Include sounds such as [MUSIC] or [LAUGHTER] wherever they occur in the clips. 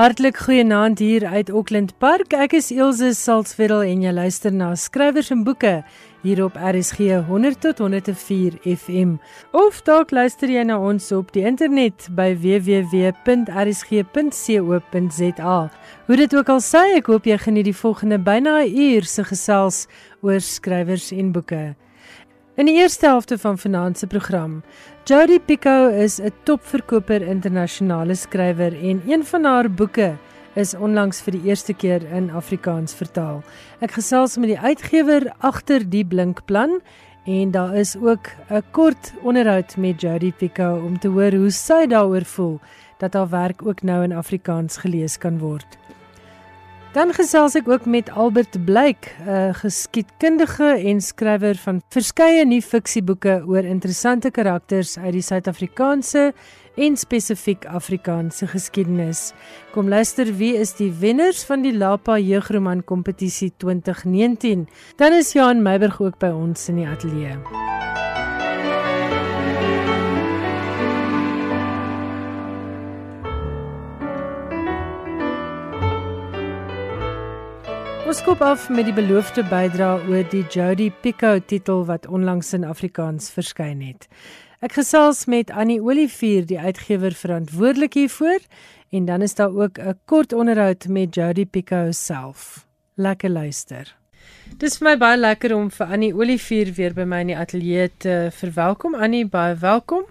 Hartlik goeienaand hier uit Auckland Park. Ek is Elsje Salzwetel en jy luister na Skrywers en Boeke hier op RSG 100 tot 104 FM. Of dalk luister jy na ons op die internet by www.rsg.co.za. Hoe dit ook al sê, ek hoop jy geniet die volgende byna 'n uur se gesels oor skrywers en boeke. In die eerste helfte van vanaand se program Jodi Pico is 'n topverkoper internasionale skrywer en een van haar boeke is onlangs vir die eerste keer in Afrikaans vertaal. Ek gesels met die uitgewer agter die Blinkplan en daar is ook 'n kort onderhoud met Jodi Pico om te hoor hoe sy daaroor voel dat haar werk ook nou in Afrikaans gelees kan word. Dan gesels ek ook met Albert Blyk, 'n geskiedkundige en skrywer van verskeie nuwe-fiksieboeke oor interessante karakters uit die Suid-Afrikaanse en spesifiek Afrikaanse geskiedenis. Kom luister, wie is die wenners van die Lapa Jeugroman Kompetisie 2019? Dan is Johan Meiburg ook by ons in die ateljee. Ons skop af met die beloofde bydra oor die Jody Pico titel wat onlangs in Afrikaans verskyn het. Ek gesels met Annie Olivier, die uitgewer verantwoordelik hiervoor, en dan is daar ook 'n kort onderhoud met Jody Pico self. Lekker luister. Dis vir my baie lekker om vir Annie Olivier weer by my in die ateljee te verwelkom. Annie, baie welkom.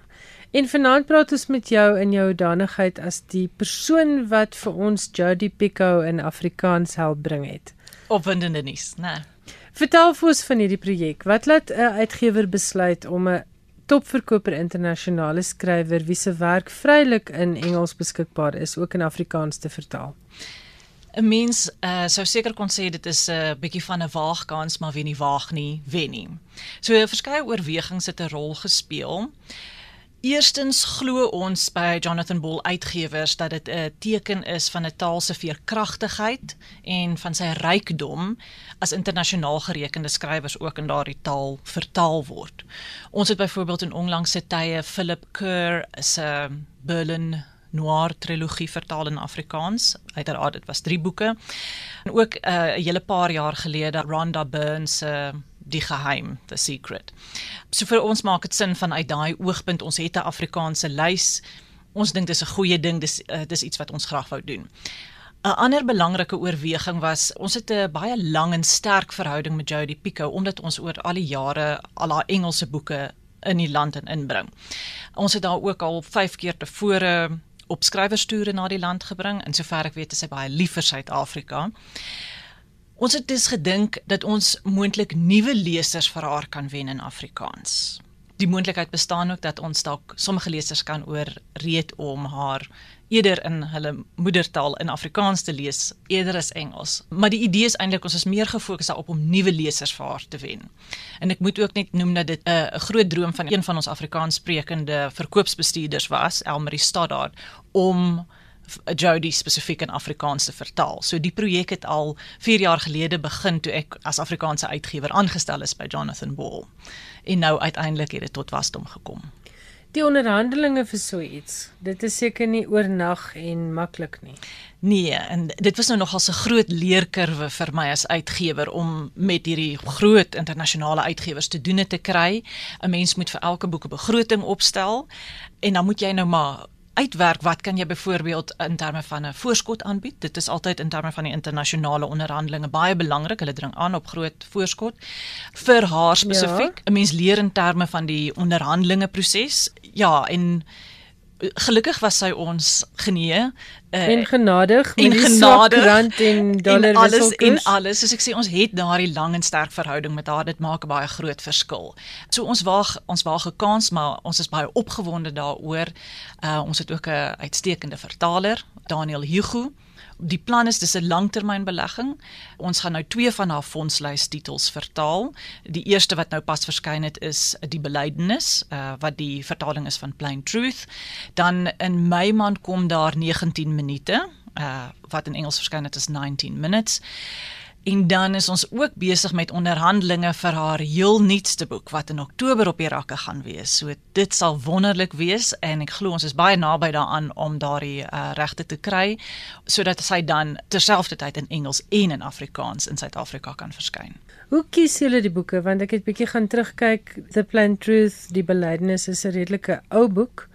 En vanaand praat ons met jou in jou danigheid as die persoon wat vir ons Jody Pico in Afrikaans help bring het opwindende nuus, né? Nee. Vertel vir ons van hierdie projek. Wat laat 'n uitgewer besluit om 'n topverkoper internasionale skrywer wie se werk vrylik in Engels beskikbaar is, ook in Afrikaans te vertaal? 'n Mens uh, sou seker kon sê dit is 'n uh, bietjie van 'n waagkans, maar wie nie waag nie, wen nie. So verskeie oorwegings het 'n rol gespeel. Eerstens glo ons by Jonathan Ball Uitgewers dat dit 'n teken is van 'n taal se veerkragtigheid en van sy rykdom as internasionaal gerekende skrywers ook in daardie taal vertaal word. Ons het byvoorbeeld in onlangse tye Philip Kerr se Berlin Noir trilogie vertaal in Afrikaans. Uiteraard dit was 3 boeke. En ook uh, 'n uh, hele paar jaar gelede Rhonda Burns se uh, die geheim, the secret. So vir ons maak dit sin van uit daai oogpunt ons het 'n Afrikaanse lys. Ons dink dis 'n goeie ding, dis uh, dis iets wat ons graag wou doen. 'n Ander belangrike oorweging was ons het 'n baie lang en sterk verhouding met Jody Pico omdat ons oor al die jare al haar Engelse boeke in die land en inbring. Ons het daar ook al 5 keer tevore op skrywerstoere na die land gebring. In sover ek weet is sy baie lief vir Suid-Afrika. Ons het dus gedink dat ons moontlik nuwe lesers vir haar kan wen in Afrikaans. Die moontlikheid bestaan ook dat ons dalk sommige lesers kan oorreed om haar eerder in hulle moedertaal in Afrikaans te lees eerder as Engels. Maar die idee is eintlik ons is meer gefokus daarop om nuwe lesers vir haar te wen. En ek moet ook net noem dat dit 'n groot droom van een van ons Afrikaanssprekende verkoopsbestuurders was, Elmarie Stoddard, om Jody spesifiek in Afrikaans te vertaal. So die projek het al 4 jaar gelede begin toe ek as Afrikaanse uitgewer aangestel is by Jonathan Ball. En nou uiteindelik het dit tot wasdom gekom. Die onderhandelinge vir so iets, dit is seker nie oornag en maklik nie. Nee, en dit was nou nogal 'n groot leerkurwe vir my as uitgewer om met hierdie groot internasionale uitgewers te doen te kry. 'n Mens moet vir elke boek 'n begroting opstel en dan moet jy nou maar uitwerk wat kan jy byvoorbeeld in terme van 'n voorskot aanbied? Dit is altyd in terme van die internasionale onderhandelinge baie belangrik. Hulle dring aan op groot voorskot vir haar spesifiek. Ja. 'n Mens leer in terme van die onderhandelinge proses. Ja, en gelukkig was sy ons genee uh, en genadig met en die genadig, rand en dollar en alles en alles soos ek sê ons het daardie lang en sterk verhouding met haar dit maak 'n baie groot verskil. So ons waag ons waag 'n kans maar ons is baie opgewonde daaroor. Uh, ons het ook 'n uitstekende vertaler Daniel Hugo Die plan is dis 'n langtermynbelegging. Ons gaan nou twee van haar fondslys titels vertaal. Die eerste wat nou pas verskyn het is Die Belydenis, uh, wat die vertaling is van Plain Truth. Dan in Mei maand kom daar 19 minute, uh, wat in Engels verskyn het is 19 minutes. En dan is ons ook besig met onderhandelinge vir haar heel nuutste boek wat in Oktober op die rakke gaan wees. So dit sal wonderlik wees en ek glo ons is baie naby daaraan om daardie uh, regte te kry sodat sy dan terselfdertyd in Engels en in Afrikaans in Suid-Afrika kan verskyn. Hoe kies julle die boeke want ek het bietjie gaan terugkyk The Plain Truth, die belydenis is 'n redelike ou boek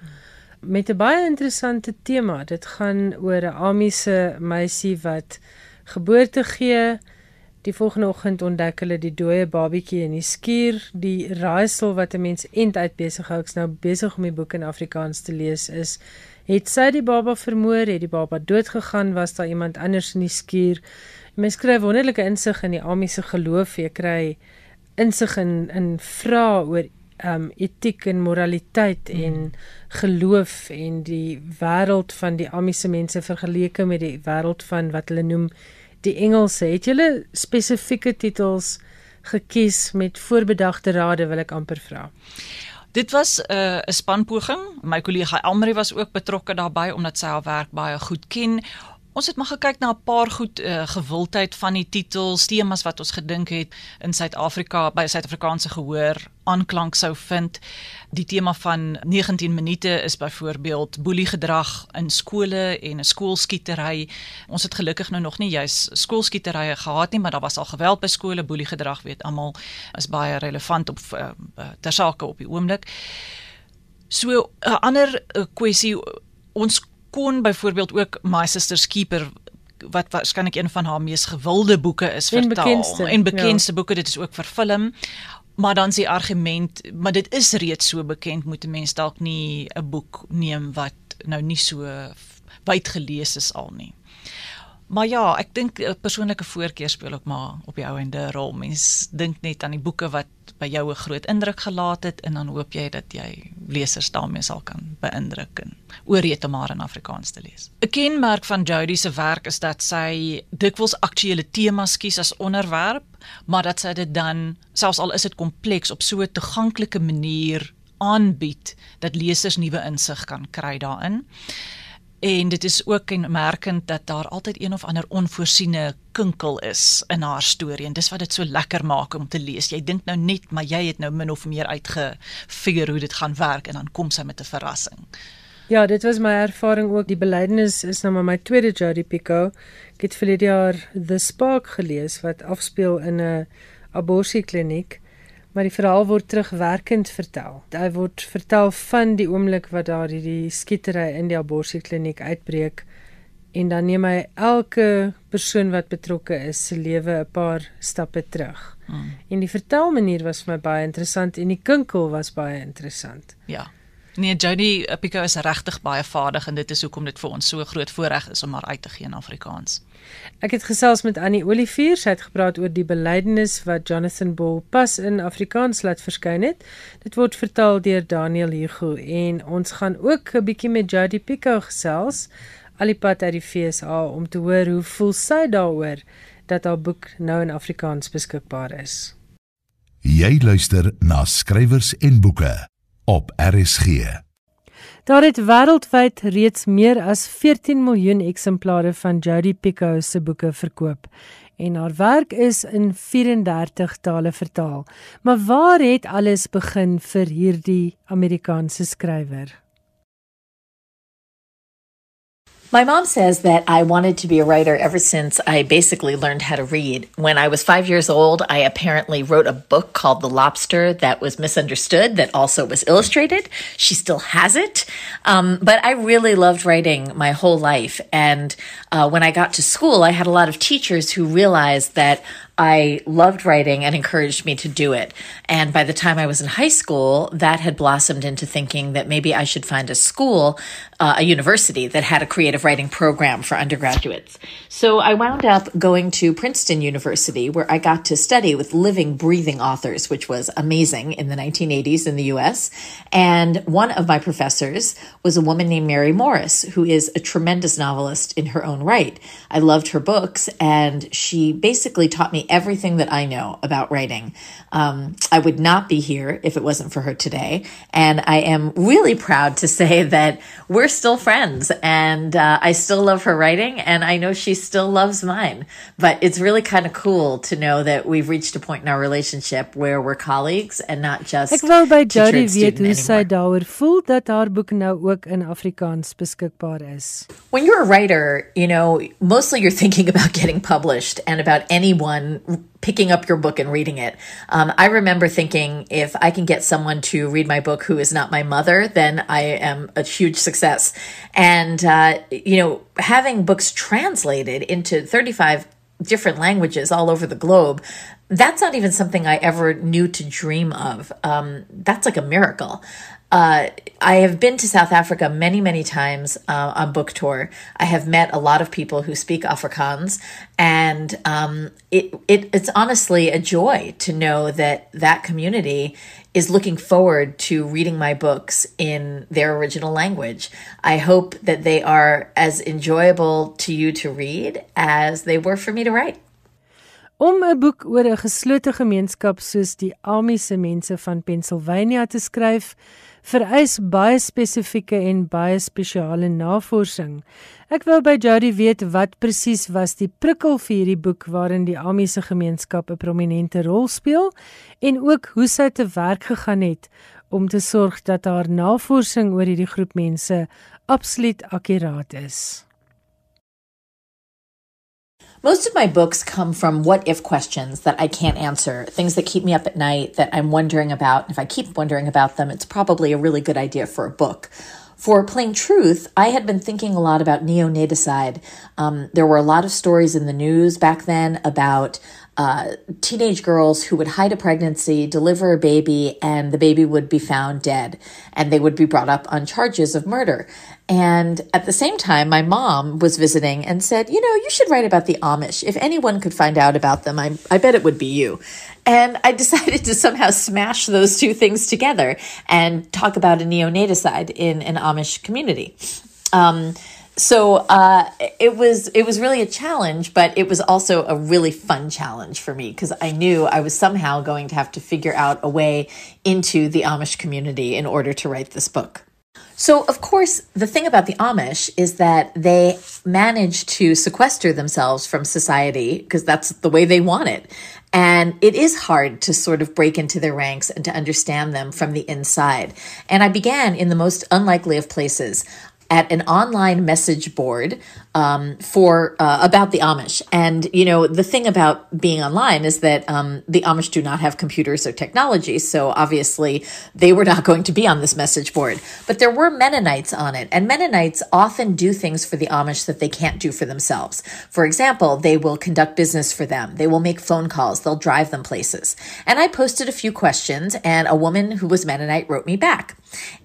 met 'n baie interessante tema. Dit gaan oor 'n Amiese meisie wat geboorte gee Die volgende oggend ontdek hulle die dooie babietjie in die skuur. Die raaisel wat 'n mens end uit besig hou, ek's nou besig om die boek in Afrikaans te lees, is het sy die baba vermoor, het die baba dood gegaan, was daar iemand anders in die skuur? Mens kry wonderlike insig in die Ami se geloof, jy kry insig in in vra oor um etiek en moraliteit mm. en geloof en die wêreld van die Ami se mense vergeleke met die wêreld van wat hulle noem die Engelse. Het julle spesifieke titels gekies met voorbedagte rade wil ek amper vra? Dit was 'n uh, spanpoging. My kollega Elmarie was ook betrokke daarbey omdat sy haar werk baie goed ken. Ons het maar gekyk na 'n paar goed uh, gewildheid van die titels, temas wat ons gedink het in Suid-Afrika by Suid-Afrikaanse gehoor aanklank sou vind. Die tema van 19 minute is byvoorbeeld boeliegedrag in skole en 'n skoolskietery. Ons het gelukkig nou nog nie juis skoolskieterye gehad nie, maar daar was al geweld by skole, boeliegedrag weet almal is baie relevant op uh, ter sake op die oomblik. So 'n ander kwessie ons kon byvoorbeeld ook My Sister's Keeper wat waarskynlik een van haar mees gewilde boeke is vertaal en bekendste, en bekendste ja. boeke dit is ook vir film maar dan s'ie argument maar dit is reeds so bekend moet 'n mens dalk nie 'n boek neem wat nou nie so wyd gelees is al nie Maar ja, ek dink 'n persoonlike voorkeur speel ook maar op die ou ende 'n rol. Mens dink net aan die boeke wat by jou 'n groot indruk gelaat het en dan hoop jy dat jy lesers daarmee sal kan beïndruk en ooreet om maar in Afrikaans te lees. 'n Kenmerk van Jody se werk is dat sy dikwels aktuelle temas kies as onderwerp, maar dat sy dit dan selfs al is dit kompleks op so 'n toeganklike manier aanbied dat lesers nuwe insig kan kry daarin. En dit is ook kenmerkend dat daar altyd een of ander onvoorsiene kinkel is in haar storie en dis wat dit so lekker maak om te lees. Jy dink nou net, maar jy het nou min of meer uitgefigure hoe dit gaan werk en dan kom sy met 'n verrassing. Ja, dit was my ervaring ook. Die belydenis is nou maar my tweede Jody Pico. Ek het vir die jaar The Spark gelees wat afspeel in 'n abortuskliniek maar die verhaal word terugwerkend vertel. Hy word vertel van die oomblik wat daar hierdie skietery in die abortuskliniek uitbreek en dan neem hy elke persoon wat betrokke is se lewe 'n paar stappe terug. Hmm. En die vertelmanier was vir my baie interessant en die kinkel was baie interessant. Ja. Nee, Jody Pico is regtig baie vaardig en dit is hoekom dit vir ons so groot voorreg is om haar uit te gee in Afrikaans. Ek het gesels met Annie Olivier, sy het gepraat oor die belydenis wat Jonathan Ball pas in Afrikaans laat verskyn het. Dit word vertaal deur Daniel Hugo en ons gaan ook 'n bietjie met Jody Pico gesels alipad uit die FSA om te hoor hoe voel sy daaroor dat haar boek nou in Afrikaans beskikbaar is. Jy luister na skrywers en boeke op RSG. Daar het wêreldwyd reeds meer as 14 miljoen eksemplare van Jodi Picoult se boeke verkoop en haar werk is in 34 tale vertaal. Maar waar het alles begin vir hierdie Amerikaanse skrywer? My mom says that I wanted to be a writer ever since I basically learned how to read. When I was five years old, I apparently wrote a book called The Lobster that was misunderstood, that also was illustrated. She still has it. Um, but I really loved writing my whole life. And uh, when I got to school, I had a lot of teachers who realized that I loved writing and encouraged me to do it. And by the time I was in high school, that had blossomed into thinking that maybe I should find a school, uh, a university that had a creative writing program for undergraduates. So I wound up going to Princeton University, where I got to study with living, breathing authors, which was amazing in the 1980s in the US. And one of my professors was a woman named Mary Morris, who is a tremendous novelist in her own right. I loved her books, and she basically taught me everything that I know about writing. Um, I would not be here if it wasn't for her today. And I am really proud to say that we're still friends and uh, I still love her writing and I know she still loves mine. But it's really kind of cool to know that we've reached a point in our relationship where we're colleagues and not just Ek wil by Jody weet hoe sy daaroor voel dat haar boek nou ook in Afrikaans beskikbaar is. When you're a writer, you know, mostly you're thinking about getting published and about anyone picking up your book and reading it. Um, I remember thinking if I can get someone to read my book who is not my mother, then I am a huge success. And, uh, you know, having books translated into 35 different languages all over the globe, that's not even something I ever knew to dream of. Um, that's like a miracle. Uh, I have been to South Africa many, many times uh, on book tour. I have met a lot of people who speak Afrikaans, and um, it, it it's honestly a joy to know that that community is looking forward to reading my books in their original language. I hope that they are as enjoyable to you to read as they were for me to write. Om 'n boek oor 'n geslote gemeenskap soos die Amiese mense van Pennsylvania te skryf, vereis baie spesifieke en baie spesiale navorsing. Ek wil by Jody weet wat presies was die prikkel vir hierdie boek waarin die Amiese gemeenskap 'n prominente rol speel en ook hoe sy te werk gegaan het om te sorg dat haar navorsing oor hierdie groep mense absoluut akkuraat is. Most of my books come from what if questions that I can't answer, things that keep me up at night that I'm wondering about. If I keep wondering about them, it's probably a really good idea for a book. For plain truth, I had been thinking a lot about neonaticide. Um, there were a lot of stories in the news back then about uh, teenage girls who would hide a pregnancy, deliver a baby, and the baby would be found dead, and they would be brought up on charges of murder. And at the same time, my mom was visiting and said, You know, you should write about the Amish. If anyone could find out about them, I, I bet it would be you. And I [LAUGHS] decided to somehow smash those two things together and talk about a neonaticide in an Amish community. Um, so uh, it was it was really a challenge, but it was also a really fun challenge for me because I knew I was somehow going to have to figure out a way into the Amish community in order to write this book. So, of course, the thing about the Amish is that they manage to sequester themselves from society because that's the way they want it. And it is hard to sort of break into their ranks and to understand them from the inside. And I began in the most unlikely of places at an online message board um, for uh, about the Amish. And you know, the thing about being online is that um, the Amish do not have computers or technology, so obviously they were not going to be on this message board. But there were Mennonites on it, and Mennonites often do things for the Amish that they can't do for themselves. For example, they will conduct business for them. They will make phone calls. They'll drive them places. And I posted a few questions, and a woman who was Mennonite wrote me back.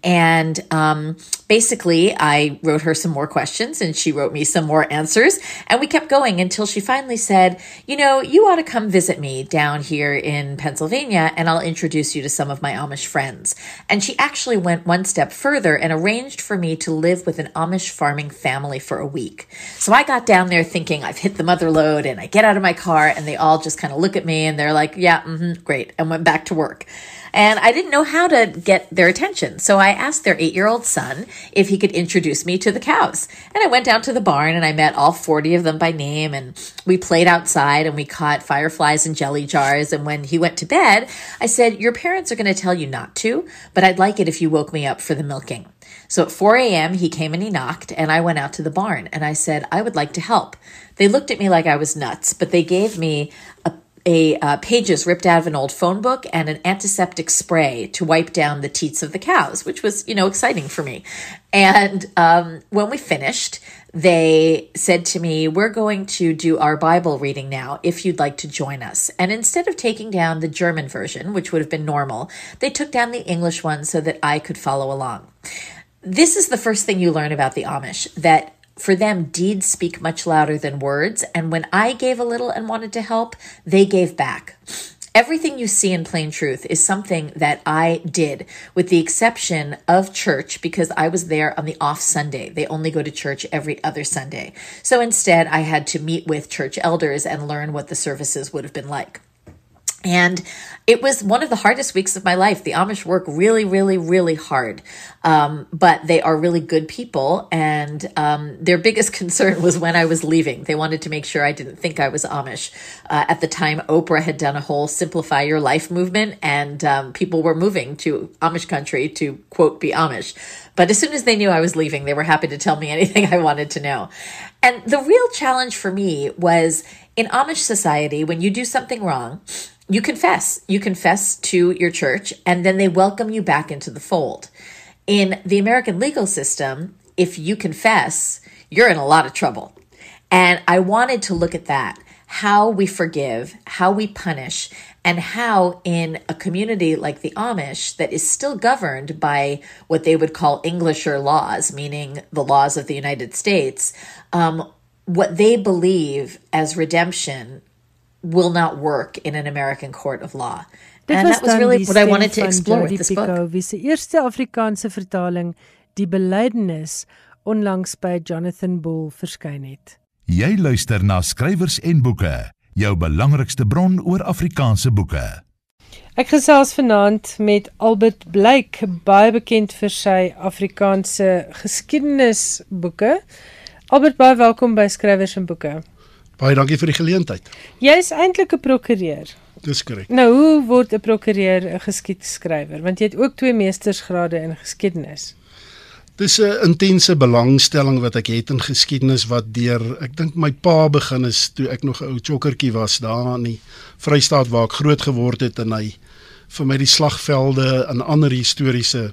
And um, basically, wrote her some more questions, and she wrote me some more answers. And we kept going until she finally said, You know, you ought to come visit me down here in Pennsylvania, and I'll introduce you to some of my Amish friends. And she actually went one step further and arranged for me to live with an Amish farming family for a week. So I got down there thinking I've hit the mother load, and I get out of my car, and they all just kind of look at me and they're like, Yeah, mm-hmm, great, and went back to work and I didn't know how to get their attention. So I asked their eight year old son if he could introduce me to the cows. And I went down to the barn and I met all 40 of them by name and we played outside and we caught fireflies in jelly jars. And when he went to bed, I said, Your parents are going to tell you not to, but I'd like it if you woke me up for the milking. So at 4 a.m., he came and he knocked, and I went out to the barn and I said, I would like to help. They looked at me like I was nuts, but they gave me a a uh, pages ripped out of an old phone book and an antiseptic spray to wipe down the teats of the cows, which was, you know, exciting for me. And um, when we finished, they said to me, We're going to do our Bible reading now if you'd like to join us. And instead of taking down the German version, which would have been normal, they took down the English one so that I could follow along. This is the first thing you learn about the Amish that for them, deeds speak much louder than words. And when I gave a little and wanted to help, they gave back. Everything you see in plain truth is something that I did, with the exception of church, because I was there on the off Sunday. They only go to church every other Sunday. So instead, I had to meet with church elders and learn what the services would have been like. And it was one of the hardest weeks of my life. The Amish work really, really, really hard. Um, but they are really good people. And um, their [LAUGHS] biggest concern was when I was leaving. They wanted to make sure I didn't think I was Amish. Uh, at the time, Oprah had done a whole Simplify Your Life movement, and um, people were moving to Amish country to, quote, be Amish. But as soon as they knew I was leaving, they were happy to tell me [LAUGHS] anything I wanted to know. And the real challenge for me was in Amish society, when you do something wrong, you confess. You confess to your church, and then they welcome you back into the fold. In the American legal system, if you confess, you're in a lot of trouble. And I wanted to look at that how we forgive, how we punish, and how in a community like the Amish that is still governed by what they would call Englisher laws, meaning the laws of the United States, um, what they believe as redemption will not work in an American court of law. Dit and was that was really what I wanted to explore with this book. Wie se eerste Afrikaanse vertaling Die Belydenis onlangs by Jonathan Bull verskyn het. Jy luister na skrywers en boeke, jou belangrikste bron oor Afrikaanse boeke. Ek gesels vanaand met Albert Blyk, baie bekend vir sy Afrikaanse geskiedenisboeke. Albert, baie welkom by Skrywers en Boeke. Baie dankie vir die geleentheid. Jy's eintlik 'n prokureur. Dis korrek. Nou, hoe word 'n prokureur 'n geskiedskrywer? Want jy het ook twee meestersgrade in geskiedenis. Dis 'n intense belangstelling wat ek het in geskiedenis wat deur ek dink my pa begin is toe ek nog 'n ou chokkertjie was daar in die Vrystaat waar ek groot geword het en hy vir my die slagvelde en ander historiese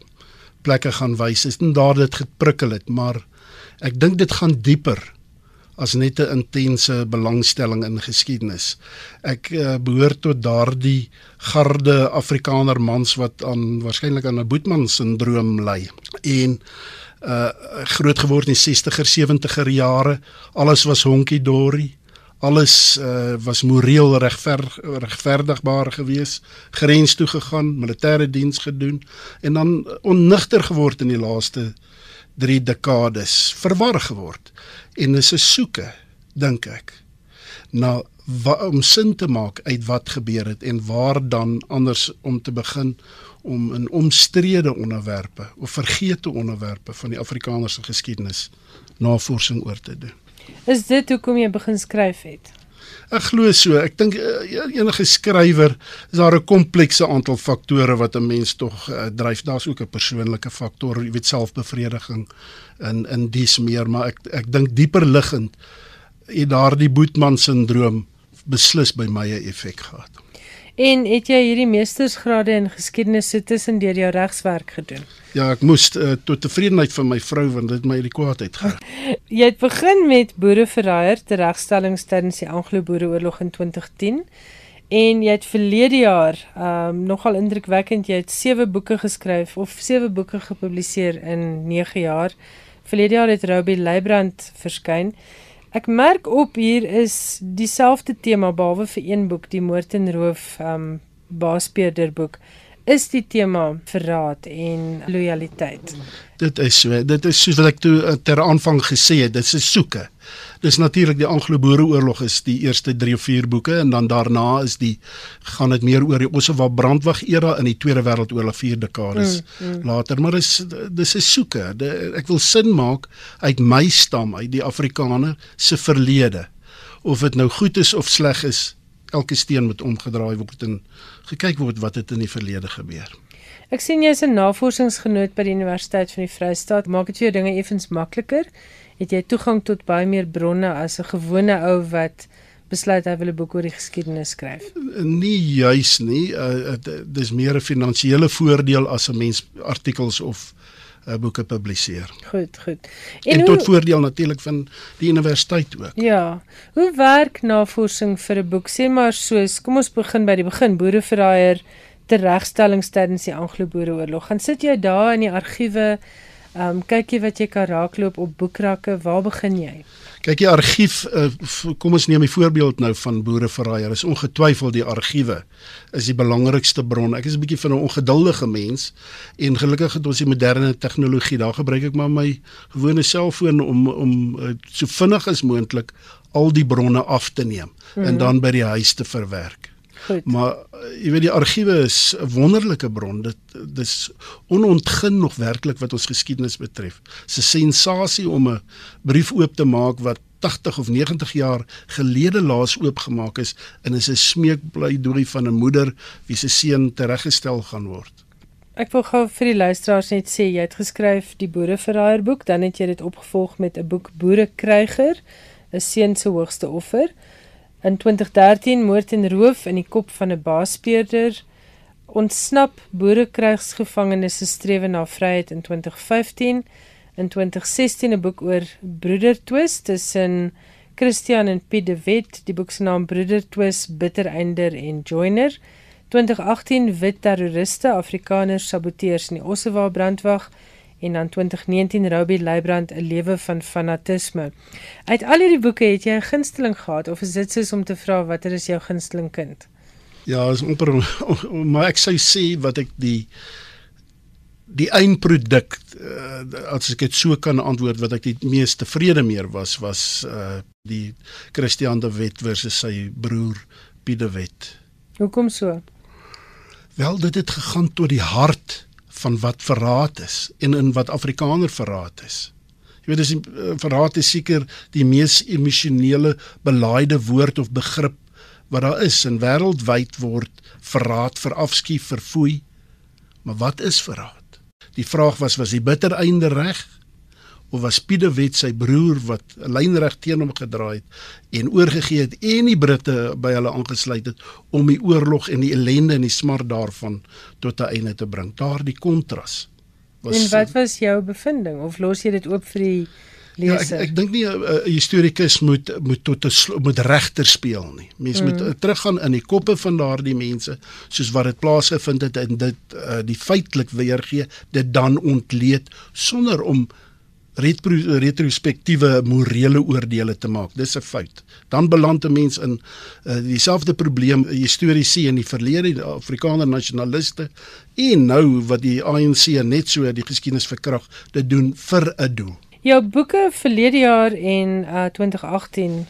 plekke gaan wys. Is en daar dit geprikkel het, maar ek dink dit gaan dieper as net 'n intense belangstelling in geskiedenis. Ek uh, behoort tot daardie garde Afrikaner mans wat aan waarskynlik aan 'n Boetman sindroom ly. En uh groot geword in die 60er 70er jare, alles was honkie dorie. Alles uh was moreel regver, regverdigbaar gewees, grens toe gegaan, militêre diens gedoen en dan onnigter geword in die laaste 3 dekades, verwar geword en is 'n soeke dink ek na wa, om sin te maak uit wat gebeur het en waar dan anders om te begin om in omstrede onderwerpe of vergete onderwerpe van die Afrikanerse geskiedenis navorsing oor te doen. Is dit hoekom jy begin skryf het? Ek glo so. Ek dink uh, enige skrywer is daar 'n komplekse aantal faktore wat 'n mens tog uh, dryf. Daar's ook 'n persoonlike faktor, jy weet selfbevrediging in in dies meer, maar ek ek dink dieper liggend het daardie Boetman sindroom beslis by my 'n effek gehad. En het jy hierdie meestersgrade in geskiedenis so tussen deur jou regswerk gedoen? Ja, ek moes uh, tot tevredenheid van my vrou want dit my die kwaadheid gehad. [LAUGHS] Jy het begin met boereverraaier te regstellings tydens die Anglo-Boereoorlog in 2010 en jy het verlede jaar um nogal indrukwekkend jy het 7 boeke geskryf of 7 boeke gepubliseer in 9 jaar. Verlede jaar het Robbie Leibrand verskyn. Ek merk op hier is dieselfde tema behalwe vir een boek, die Moord en Roof um Baaspeerder boek is die tema verraad en lojaliteit. Dit is so. Dit is soos wat ek toe uh, ter aanvang gesê het, dit is soeke. Dis natuurlik die Anglo-Boereoorlog is die eerste 3 of 4 boeke en dan daarna is die gaan dit meer oor die Ossewa brandwag era in die Tweede Wêreldoorlog 4 dekades mm, mm. later, maar dis dis 'n soeke. De, ek wil sin maak uit my stam, uit die Afrikaner se verlede. Of dit nou goed is of sleg is, elke steen moet omgedraai word en gekyk word wat het in die verlede gebeur. Ek sien jy's 'n navorsingsgenoot by die Universiteit van die Vrystaat. Maak dit vir jou dinge effens makliker? Het jy toegang tot baie meer bronne as 'n gewone ou wat besluit hy wil 'n boek oor die geskiedenis skryf? Nie juis nie. Uh, dis meer 'n finansiële voordeel as 'n mens artikels of uh, boeke publiseer. Goed, goed. En, en hoe, tot voordeel natuurlik van die universiteit ook. Ja. Hoe werk navorsing vir 'n boek? Sê maar soos, kom ons begin by die begin. Boereverraaier te regstellings tydens die Anglo-Boereoorlog. Gaan sit jy daar in die argiewe, ehm um, kyk jy wat jy kan raakloop op boekrakke, waar begin jy? Kyk die argief uh, kom ons neem 'n voorbeeld nou van boereverraaier. Is ongetwyfeld die argiewe is die belangrikste bron. Ek is 'n bietjie van 'n ongeduldige mens en gelukkig het ons die moderne tegnologie. Daar gebruik ek maar my gewone selfoon om om uh, so vinnig as moontlik al die bronne af te neem mm en mhm. dan by die huis te verwerk. Goed. Maar eh, jy weet die argiewe is 'n wonderlike bron. Dit dis onontgin nog werklik wat ons geskiedenis betref. 'n sensasie om 'n brief oop te maak wat 80 of 90 jaar gelede laas oopgemaak is en is 'n smeekpleidooi van 'n moeder wie se seun tereggestel gaan word. Ek wil gou vir die luisteraars net sê jy het geskryf die Boereverraaier boek, dan het jy dit opgevolg met 'n boek Boerekryger, 'n seun se hoogste offer. In 2013 moord en roof in die kop van 'n baaspeurder. Ontsnap boerekrygsgevangenes se strewe na vryheid in 2015. In 2016 'n boek oor broedertwist tussen Christian en Piet de Wet. Die boek se naam Broedertwist, Bittereinder en Joiner. 2018 Wit terroriste, Afrikaners saboteurs in die Ossewa brandwag en dan 2019 Robbie Leibrand 'n lewe van fanatisme. Uit al hierdie boeke het jy 'n gunsteling gehad of is dit soos om te vra watter is jou gunsteling kind? Ja, is amper maar ek sou sê wat ek die die eindproduk uh, as ek dit so kan antwoord wat ek die mees tevrede meer was was uh, die Christian de Wet versus sy broer Piet de Wet. Hoekom so? Wel, dit het gegaan tot die hart van wat verraad is en in wat Afrikaner verraad is. Jy weet dis eh, verraad is seker die mees emosionele belaaide woord of begrip wat daar is en wêreldwyd word verraad vir afskuw verfoei. Maar wat is verraad? Die vraag was was die bitter einde reg? Of was Piedewet sy broer wat lynreg teen hom gedraai het en oorgegee het en die Britte by hulle aangesluit het om die oorlog en die ellende en die smart daarvan tot 'n einde te bring. Daardie kontras was En wat was jou bevinding of los jy dit oop vir die leser? Ja, ek ek dink nie 'n historikus moet moet tot 'n moet regter speel nie. Mense mm. moet uh, teruggaan in die koppe van daardie mense soos wat dit plaasgevind het en dit uh, die feitelik weergee, dit dan ontleed sonder om retro, retrospektiewe morele oordeele te maak. Dis 'n fout. Dan beland 'n mens in uh, dieselfde probleem historiese in die verlede, die Afrikaner nasionaliste en nou wat die ANC net so die geskiedenis verkrag, dit doen vir 'n doel. Jou boeke verlede jaar en uh, 2018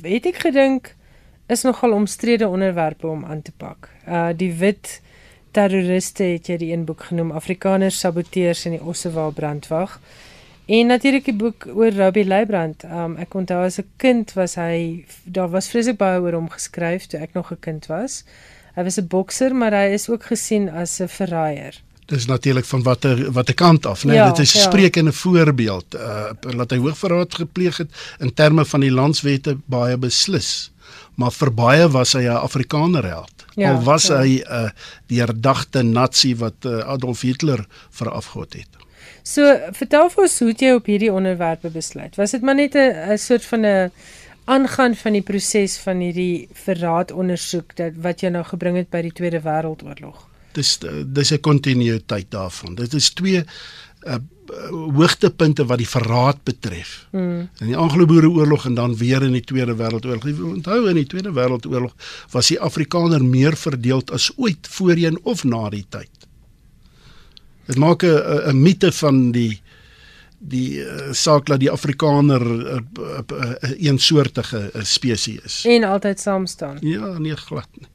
weet ek gedink is nogal omstrede onderwerpe om aan te pak. Uh die wit terroriste het jy die een boek genoem Afrikaners saboteurs in die Ossewa brandwag. En natuurlik die boek oor Robbie Leibrand. Um ek onthou as 'n kind was hy daar was vreeslik baie oor hom geskryf toe ek nog 'n kind was. Hy was 'n bokser, maar hy is ook gesien as 'n verraaier. Dis natuurlik van watter watter kant af, né? Nee? Ja, Dit is ja. spreek in 'n voorbeeld uh laat hy hoogverraad gepleeg het in terme van die landswette baie beslis. Maar vir baie was hy 'n Afrikaner held. Ja, Al was ja. hy 'n uh, die herdagte nasie wat uh, Adolf Hitler verafgod het. So vertel vir ons hoe jy op hierdie onderwerpe besluit. Was dit maar net 'n soort van 'n aangaan van die proses van hierdie verraad ondersoek dat wat jy nou gebring het by die Tweede Wêreldoorlog? Dis dis 'n kontinuïteit daarvan. Dit is twee uh, hoogtepunte wat die verraad betref. Hmm. In die Anglo-Boereoorlog en dan weer in die Tweede Wêreldoorlog. Onthou in die Tweede Wêreldoorlog was die Afrikaner meer verdeeld as ooit voorheen of na die tyd. Dit maak 'n 'n mite van die die uh, saak dat die Afrikaner 'n uh, uh, uh, uh, eensoortige uh, spesies is. En altyd saam staan. Ja, nee glad nie.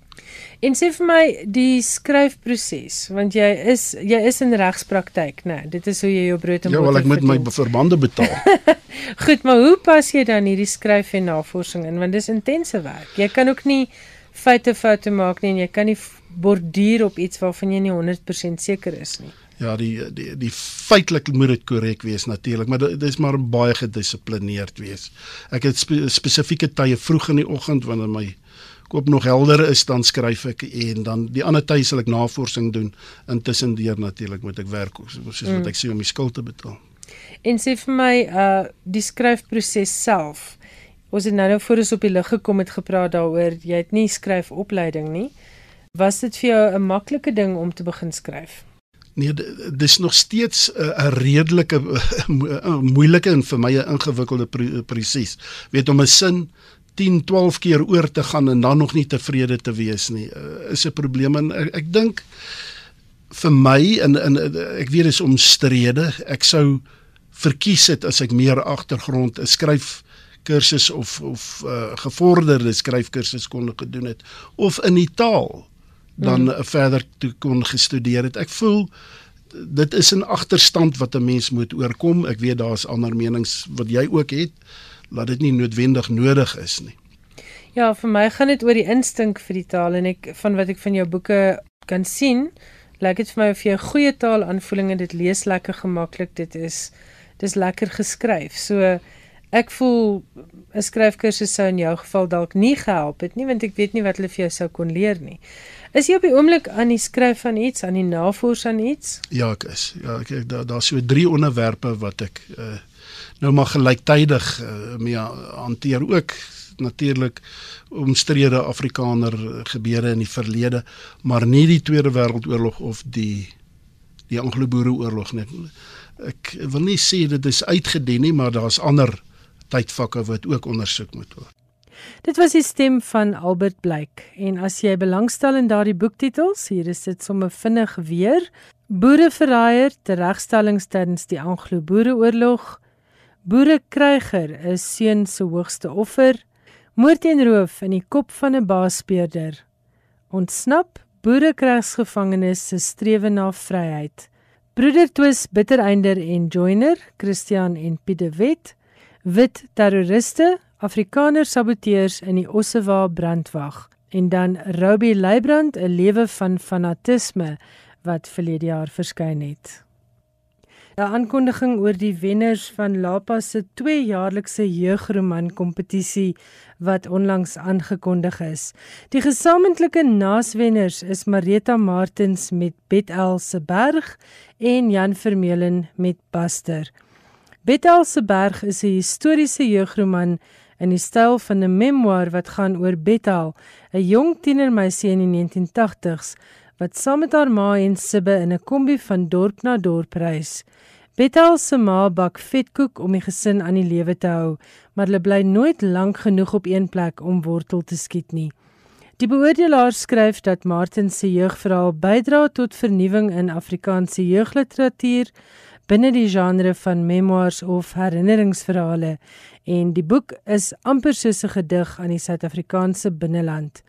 En sê vir my die skryfproses, want jy is jy is in regspraktyk, né? Nee, dit is hoe jy jou brood en boter verdien. Ja, wel ek moet verdien. my verbande betaal. [LAUGHS] Goed, maar hoe pas jy dan hierdie skryf en navorsing in? Want dis intense werk. Jy kan ook nie feite foute maak nie en jy kan nie borduur op iets waarvan jy nie 100% seker is nie. Ja, die die die feitelik moet dit korrek wees natuurlik, maar dit is maar baie gedissiplineerd wees. Ek het spe, spesifieke tye vroeg in die oggend wanneer my koop nog helder is, dan skryf ek en dan die ander tye sal ek navorsing doen. Intussen deur natuurlik moet ek werk soos wat mm. ek sê om die skuld te betaal. En sê vir my uh die skryfproses self. Ons het nou nou voor ons op die lig gekom het gepraat daaroor jy het nie skryfopleiding nie. Was dit vir jou 'n maklike ding om te begin skryf? Nee, dis nog steeds 'n redelike [LAUGHS] moeilike en vir my 'n ingewikkelde proses. Weet om 'n sin 10, 12 keer oor te gaan en dan nog nie tevrede te wees nie, uh, is 'n probleem en ek, ek dink vir my en en ek weet dis omstrede. Ek sou verkies het as ek meer agtergrond 'n skryf kursus of of uh, gevorderde skryfkursus kon gedoen het of in die taal dan mm. verder toe kon gestudeer het. Ek voel dit is 'n agterstand wat 'n mens moet oorkom. Ek weet daar's ander menings wat jy ook het dat dit nie noodwendig nodig is nie. Ja, vir my gaan dit oor die instink vir die taal en ek van wat ek van jou boeke kan sien, lyk dit vir my of jy 'n goeie taalaanvoeling en dit lees lekker gemaklik. Dit is dis lekker geskryf. So ek voel 'n skryfkursus sou in jou geval dalk nie gehelp het nie want ek weet nie wat hulle vir jou sou kon leer nie. Is jy op die oomblik aan die skryf van iets, aan die navorsing aan iets? Ja, ek is. Ja, ek daar daar's so drie onderwerpe wat ek uh, nou maar gelyktydig uh, mee hanteer ook natuurlik omstrede Afrikaner gebeure in die verlede, maar nie die Tweede Wêreldoorlog of die die Anglo-Boereoorlog nie. Ek wil nie sê dit is uitgedien nie, maar daar's ander tydvakke wat ook ondersoek moet word. Dit was die stem van Albert Blyk en as jy belangstel in daardie boektitels, hier is dit sommer vinnig weer: Boereverraaier, teregstellings tydens die Anglo-Boereoorlog, Boerekryger is seun se hoogste offer, moord en roof in die kop van 'n baaspeurder. Ontsnap, boerekrygsgevangenes se strewe na vryheid. Broeder Twis Bittereinder en Joiner, Christian en Pieter Wet, wit terroriste Afrikaner saboteurs in die Ossewa brandwag en dan Robbie Leibrand 'n lewe van fanatisme wat verlede jaar verskyn het. 'n Aankondiging oor die wenners van Lapa se tweejaarlikse jeugroman kompetisie wat onlangs aangekondig is. Die gesamentlike naaswenners is Marita Martins met Betel se berg en Jan Vermeulen met Buster. Betel se berg is 'n historiese jeugroman in die styl van 'n memoir wat gaan oor Bethal, 'n jong tienermeisie in die 1980s wat saam met haar ma en Sibbe in 'n kombi van dorp na dorp reis. Bethal se ma bak vetkoek om die gesin aan die lewe te hou, maar hulle bly nooit lank genoeg op een plek om wortel te skiet nie. Die beoordelaar skryf dat Martin se jeugverhaal bydra tot vernuwing in Afrikaanse jeugliteratuur binne die genre van memoirs of herinneringsverhale en die boek is amper soos 'n gedig aan die Suid-Afrikaanse binneland.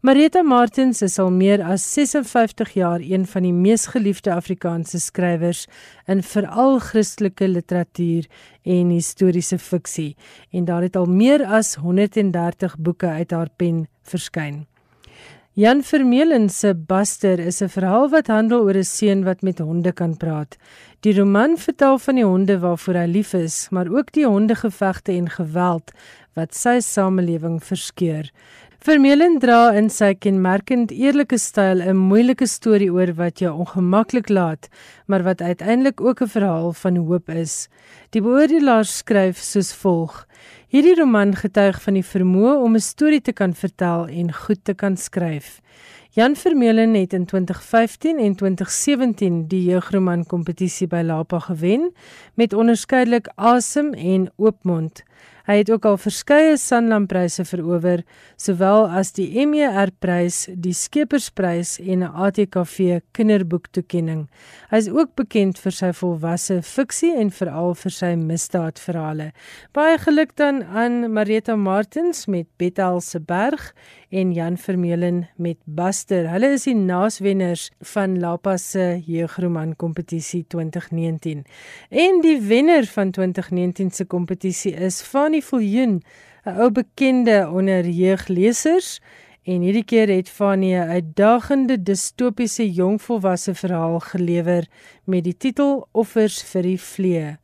Marita Martins is al meer as 56 jaar een van die mees geliefde Afrikaanse skrywers in veral Christelike literatuur en historiese fiksie en daar het al meer as 130 boeke uit haar pen verskyn. Jan Vermeulen se Buster is 'n verhaal wat handel oor 'n seun wat met honde kan praat. Die roman vertel van die honde waarvoor hy lief is, maar ook die hondegevegte en geweld wat sy samelewing verskeur. Vermeulen dra in sy kenmerkend eerlike styl 'n moeilike storie oor wat jou ongemaklik laat, maar wat uiteindelik ook 'n verhaal van hoop is. Die beoordelaar skryf soos volg: Hierdie roman getuig van die vermoë om 'n storie te kan vertel en goed te kan skryf. Jan Vermeulen het in 2015 en 2017 die jeugroman kompetisie by Lapa gewen met onderskeidelik Asem en Oopmond. Hy het ook al verskeie Sanlam-pryse verower, sowel as die MER-prys, die Skepersprys en 'n ATKV kinderboektoekenning. Hy is ook bekend vir sy volwasse fiksie en veral vir sy misdaadverhale. Baie geluk dan aan Marita Martins met Betel se berg en Jan Vermeulen met Buster. Hulle is die naaswenners van Lapa se jeugroman kompetisie 2019. En die wenner van 2019 se kompetisie is Fanny Viljoen, 'n ou bekende onder jeuglesers. En hierdie keer het Fanny 'n uitdagende distopiese jongvolwasse verhaal gelewer met die titel Offers vir die vlee.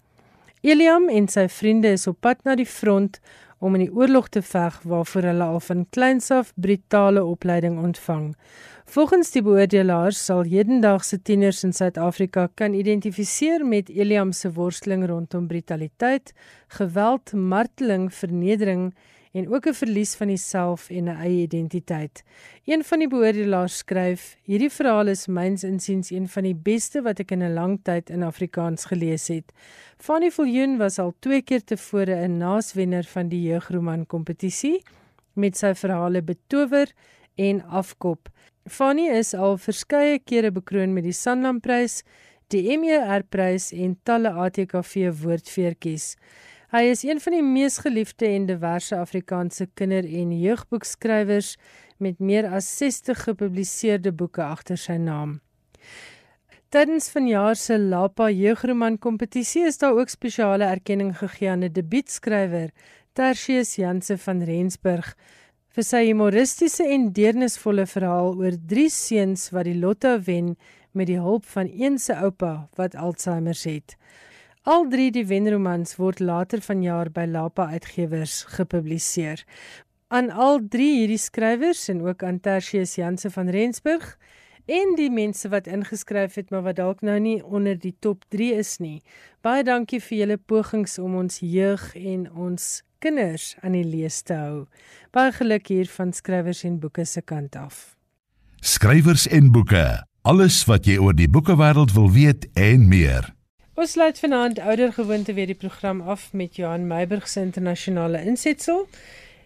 Eliam en sy vriende is op pad na die front om in die oorlog te veg waarvoor hulle al van kleins af brutale opleiding ontvang. Volgens die beoordelaars sal hedendaagse tieners in Suid-Afrika kan identifiseer met Eliam se worsteling rondom brutaliteit, geweld, marteling, vernedering en ook 'n verlies van die self en 'n eie identiteit. Een van die beoordelaars skryf: "Hierdie verhaal is myns insiens een van die beste wat ek in 'n lang tyd in Afrikaans gelees het." Fanny Viljoen was al twee keer tevore 'n naaswenner van die jeugroman kompetisie met sy verhale Betower en Afkop. Fanny is al verskeie kere bekroon met die Sanlamprys, die MER-prys en talle ATKV woordfeertjies. Hy is een van die mees geliefde en diverse Afrikaanse kinder- en jeugboekskrywers met meer as 60 gepubliseerde boeke agter sy naam. Tydens vanjaar se Lapa jeugroman kompetisie is daar ook spesiale erkenning gegee aan 'n debuutskrywer, Tertius Janse van Rensburg, vir sy humoristiese en deernisvolle verhaal oor drie seuns wat die lotto wen met die hulp van een se oupa wat Alzheimer het. Al drie die wenromans word later vanjaar by Lapa Uitgewers gepubliseer. Aan al drie hierdie skrywers en ook aan Tertius Janse van Rensburg en die mense wat ingeskryf het maar wat dalk nou nie onder die top 3 is nie. Baie dankie vir julle pogings om ons jeug en ons kinders aan die lees te hou. Baie geluk hier van skrywers en boeke se kant af. Skrywers en boeke. Alles wat jy oor die boekewêreld wil weet en meer. Ons sluit vanaand ouer gewoonte weer die program af met Johan Meiburg se internasionale insetsel.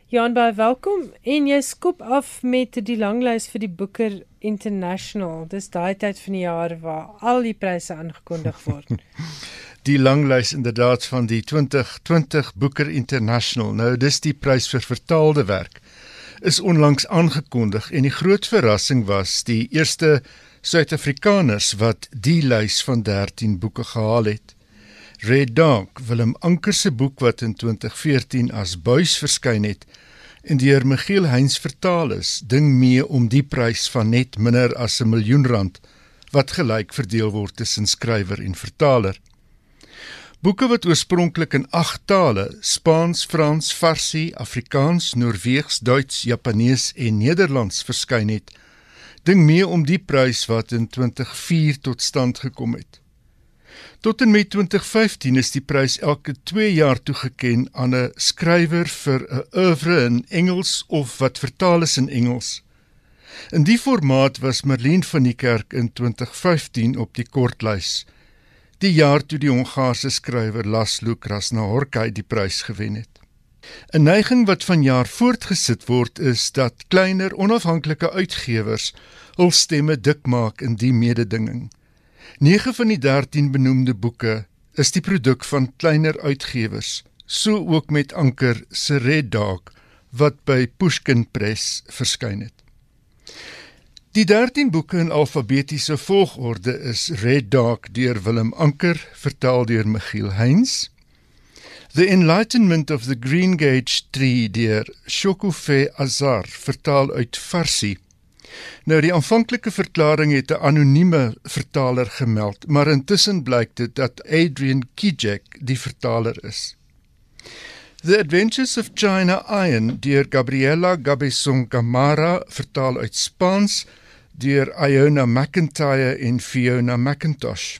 Johan, baie welkom en jy skop af met die langlys vir die Booker International. Dis daai tyd van die jaar waar al die pryse aangekondig word. [LAUGHS] die langlys inderdaad van die 2020 Booker International. Nou dis die prys vir vertaalde werk is onlangs aangekondig en die groot verrassing was die eerste Suid-Afrikaners wat die lys van 13 boeke gehaal het. Red Dog, Willem Anker se boek wat in 2014 as buis verskyn het en deur Michiel Heinz vertaal is, ding mee om die prys van net minder as 'n miljoen rand wat gelyk verdeel word tussen skrywer en vertaler. Boeke wat oorspronklik in 8 tale, Spaans, Frans, Farsi, Afrikaans, Noorweegs, Duits, Japanees en Nederlands verskyn het, ding mee om die prys wat in 2004 tot stand gekom het. Tot en met 2015 is die prys elke 2 jaar toegeken aan 'n skrywer vir 'n oeuvre in Engels of wat vertaal is in Engels. In die formaat was Merlin van die Kerk in 2015 op die kortlys. Die jaar toe die Hongaarse skrywer Laszlo Krasnahorkai die prys gewen het. 'n Neiging wat vanjaar voortgesit word is dat kleiner onafhanklike uitgewers hul stemme dik maak in die mededinging. 9 van die 13 benoemde boeke is die produk van kleiner uitgewers, so ook met Anker se Red Dog wat by Pushkin Press verskyn het. Die 13 boeke in alfabetiese volgorde is Red Dog deur Willem Anker, vertaal deur Michiel Heinz. The Enlightenment of the Green Gage Tree deur Shokufe Azar, vertaal uit Farsi. Nou die aanvanklike verklaring het 'n anonieme vertaler gemeld, maar intussen blyk dit dat Adrian Kijek die vertaler is. The Adventures of China Iron deur Gabriela Gabeson Camara, vertaal uit Spaans deur Iona McIntyre en Fiona McIntosh.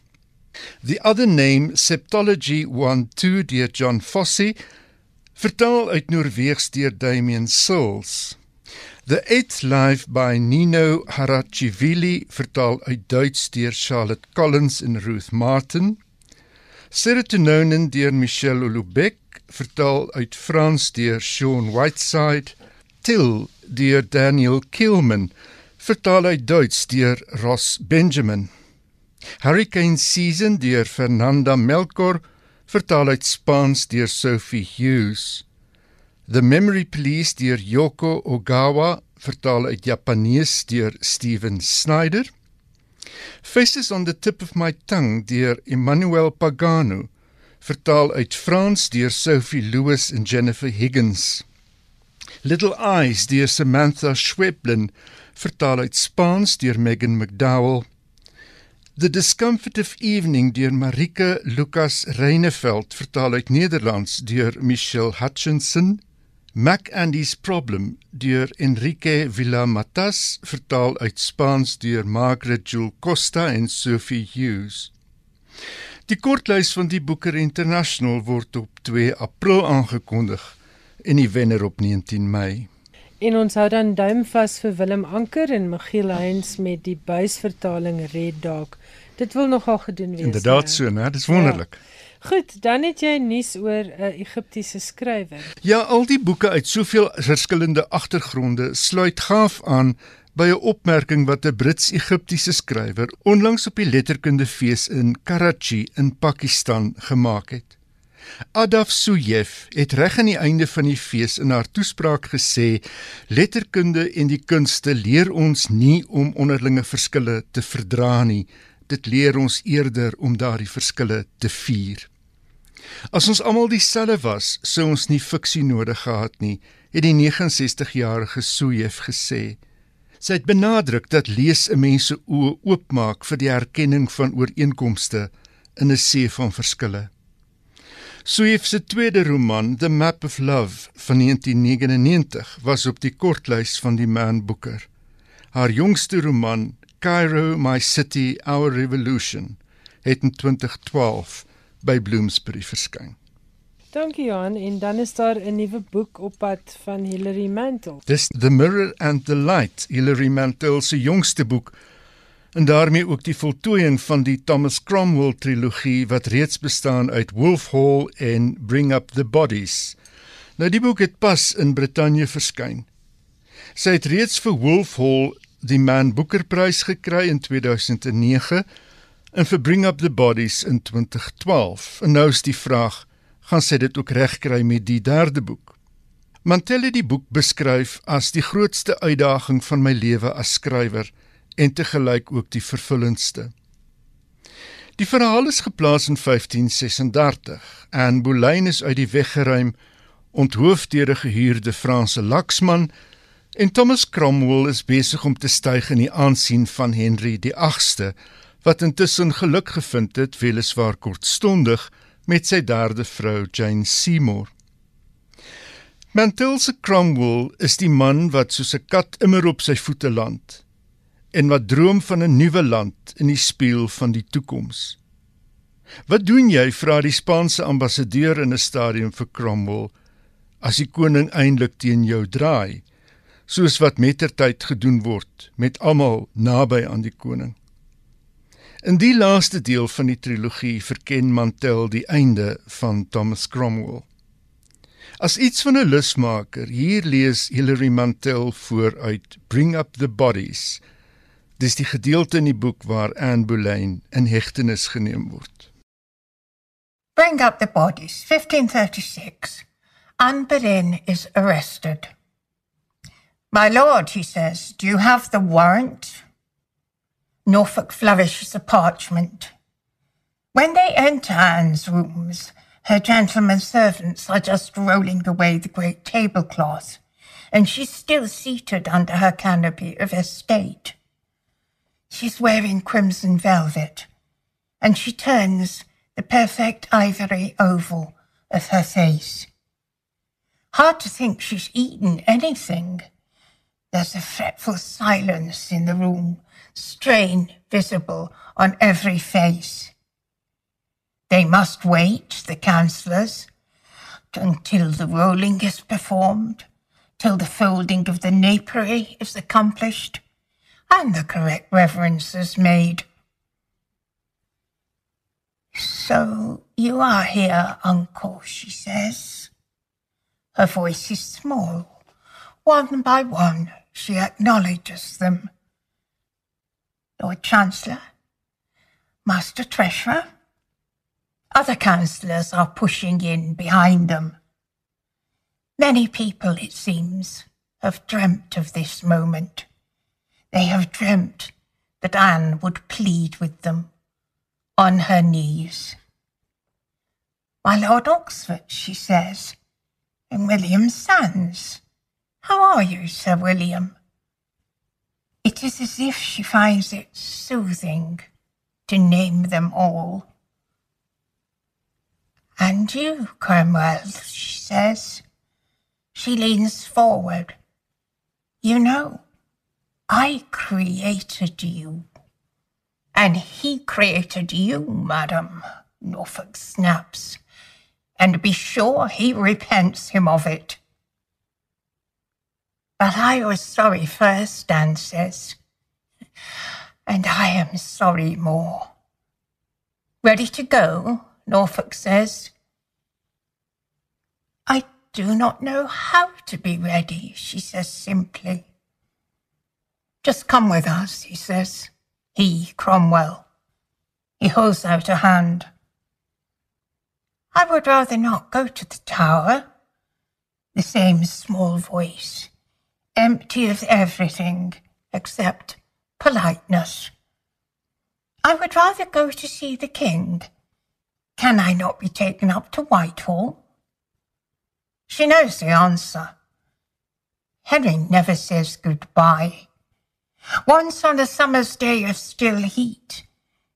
The other name Septology 1-2 deur John Fossey, vertaal uit Noorweegs deur Damien Sills. The Eighth Life by Nino Harachivili, vertaal uit Duits deur Charlotte Collins en Ruth Martin. Serotonin deur Michelle Olubeck, vertaal uit Frans deur Sean Whiteside. Till deur Daniel Kilman, vertaal uit Duits deur Ross Benjamin. Hurricane Season deur Fernanda Melkor, vertaal uit Spaans deur Sophie Hughes. The Memory Police deur Yoko Ogawa, vertaal uit Japanees deur Steven Snyder. Faces on the Tip of My Tongue deur Emmanuel Pagano, vertaal uit Frans deur Sophie Lewis en Jennifer Higgins. Little Eyes deur Samantha Schweblin, vertaal uit Spaans deur Megan McDowell. The Discomfortive Evening deur Marika Lucas Reineveld vertaal uit Nederlands deur Michelle Hutchinson. Mac Andy's Problem deur Enrique Villamatas vertaal uit Spaans deur Margaret Jewel Costa en Sophie Hughes. Die kortlys van die Booker International word op 2 April aangekondig en die wenner op 19 Mei. En ons hou dan duim vas vir Willem Anker en Michiel Heinz met die buisvertaling Red Dog. Dit wil nogal gedoen wees. Inderdaad so, né? Dis wonderlik. Ja. Goed, dan het jy nuus oor 'n uh, Egiptiese skrywer. Ja, al die boeke uit soveel verskillende agtergronde sluit gaaf aan by 'n opmerking wat 'n Brits-Egiptiese skrywer onlangs op die letterkundefees in Karachi in Pakistan gemaak het. Adaf Suyef het reg aan die einde van die fees in haar toespraak gesê: "Letterkunde en die kunste leer ons nie om onderlinge verskille te verdra nie, dit leer ons eerder om daardie verskille te vier." As ons almal dieselfde was, sou ons nie fiksie nodig gehad nie, het die 69-jarige Suyef gesê. Sy het benadruk dat lees 'n mens se oë oopmaak vir die erkenning van ooreenkomste in 'n see van verskille. Swift se tweede roman, The Map of Love van 1999, was op die kortlys van die Man Booker. Haar jongste roman, Cairo My City Our Revolution, het in 2012 by Bloomsbury verskyn. Dankie Johan en dan is daar 'n nuwe boek op pad van Hilary Mantel. Dis The Mirror and the Light, Hilary Mantel se jongste boek en daarmee ook die voltooiing van die Thomas Cromwell trilogie wat reeds bestaan uit Wolf Hall en Bring Up the Bodies. Nou die boek het pas in Brittanje verskyn. Sy het reeds vir Wolf Hall die Man Booker Prys gekry in 2009 en vir Bring Up the Bodies in 2012. En nou is die vraag gaan sy dit ook regkry met die derde boek. Mantel het die boek beskryf as die grootste uitdaging van my lewe as skrywer en te gelyk ook die vervullendste. Die verhaal is geplaas in 1536 en Boleyn is uit die weg geruim, onthoof deur 'n gehuurde Franse laksman en Thomas Cromwell is besig om te styg in die aansien van Henry die 8ste wat intussen geluk gevind het, weliswaar kortstondig, met sy derde vrou Jane Seymour. Mantelse Cromwell is die man wat soos 'n kat immer op sy voete land en wat droom van 'n nuwe land in die spieël van die toekoms. Wat doen jy vra die Spaanse ambassadeur in 'n stadium vir Cromwell as die koning eintlik teen jou draai soos wat mettertyd gedoen word met almal naby aan die koning In die laaste deel van die trilogie verken Mantel die einde van Thomas Cromwell. As iets van 'n lusmaker, hier lees Hilary Mantel vooruit Bring Up the Bodies. Dis die gedeelte in die boek waar Anne Boleyn in hegtenis geneem word. Bring Up the Bodies, 1536. Anne Boleyn is arrested. My lord, he says, do you have the warrant? Norfolk flourishes a parchment. When they enter Anne's rooms, her gentlemen servants are just rolling away the great tablecloth, and she's still seated under her canopy of estate. She's wearing crimson velvet, and she turns the perfect ivory oval of her face. Hard to think she's eaten anything. There's a fretful silence in the room strain visible on every face. They must wait, the councillors, until the rolling is performed, till the folding of the napery is accomplished, and the correct reverences made. So you are here, uncle, she says. Her voice is small. One by one, she acknowledges them. Lord Chancellor, Master Treasurer. Other councillors are pushing in behind them. Many people, it seems, have dreamt of this moment. They have dreamt that Anne would plead with them on her knees. My Lord Oxford, she says, and William Sands. How are you, Sir William? It is as if she finds it soothing to name them all. And you, Cromwell, she says. She leans forward. You know, I created you. And he created you, madam, Norfolk snaps. And be sure he repents him of it. But I was sorry first, Dan says. And I am sorry more. Ready to go? Norfolk says. I do not know how to be ready, she says simply. Just come with us, he says. He, Cromwell. He holds out a hand. I would rather not go to the tower. The same small voice, empty of everything except politeness. I would rather go to see the king. Can I not be taken up to Whitehall? She knows the answer. Henry never says goodbye. Once on a summer's day of still heat,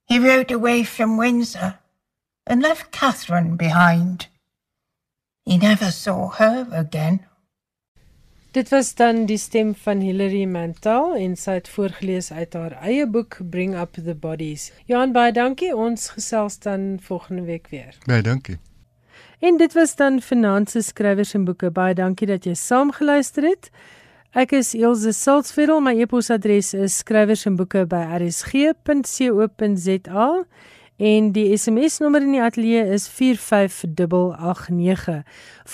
he rode away from Windsor and left Catherine behind. He never saw her again. Dit was dan die stem van Hilary Mantel en sy het voorgeles uit haar eie boek Bring Up the Bodies. Johan baie dankie. Ons gesels dan volgende week weer. Baie dankie. En dit was dan Finanse skrywers en boeke. Baie dankie dat jy saam geluister het. Ek is Elsje Siltsveld. My e-posadres is skrywersенboeke@rsg.co.za en die SMS nommer in die ateljee is 45889.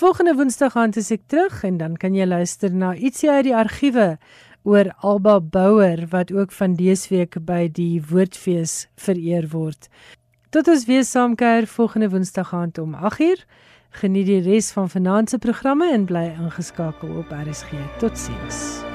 Volgende Woensdag gaan ek terug en dan kan jy luister na ietsie uit die argiewe oor Alba Bouwer wat ook van dese week by die Woordfees vereer word. Tot ons weer saamkuier volgende Woensdag aand om 8uur. Geniet die res van vanaand se programme en bly ingeskakel op RSG. Totsiens.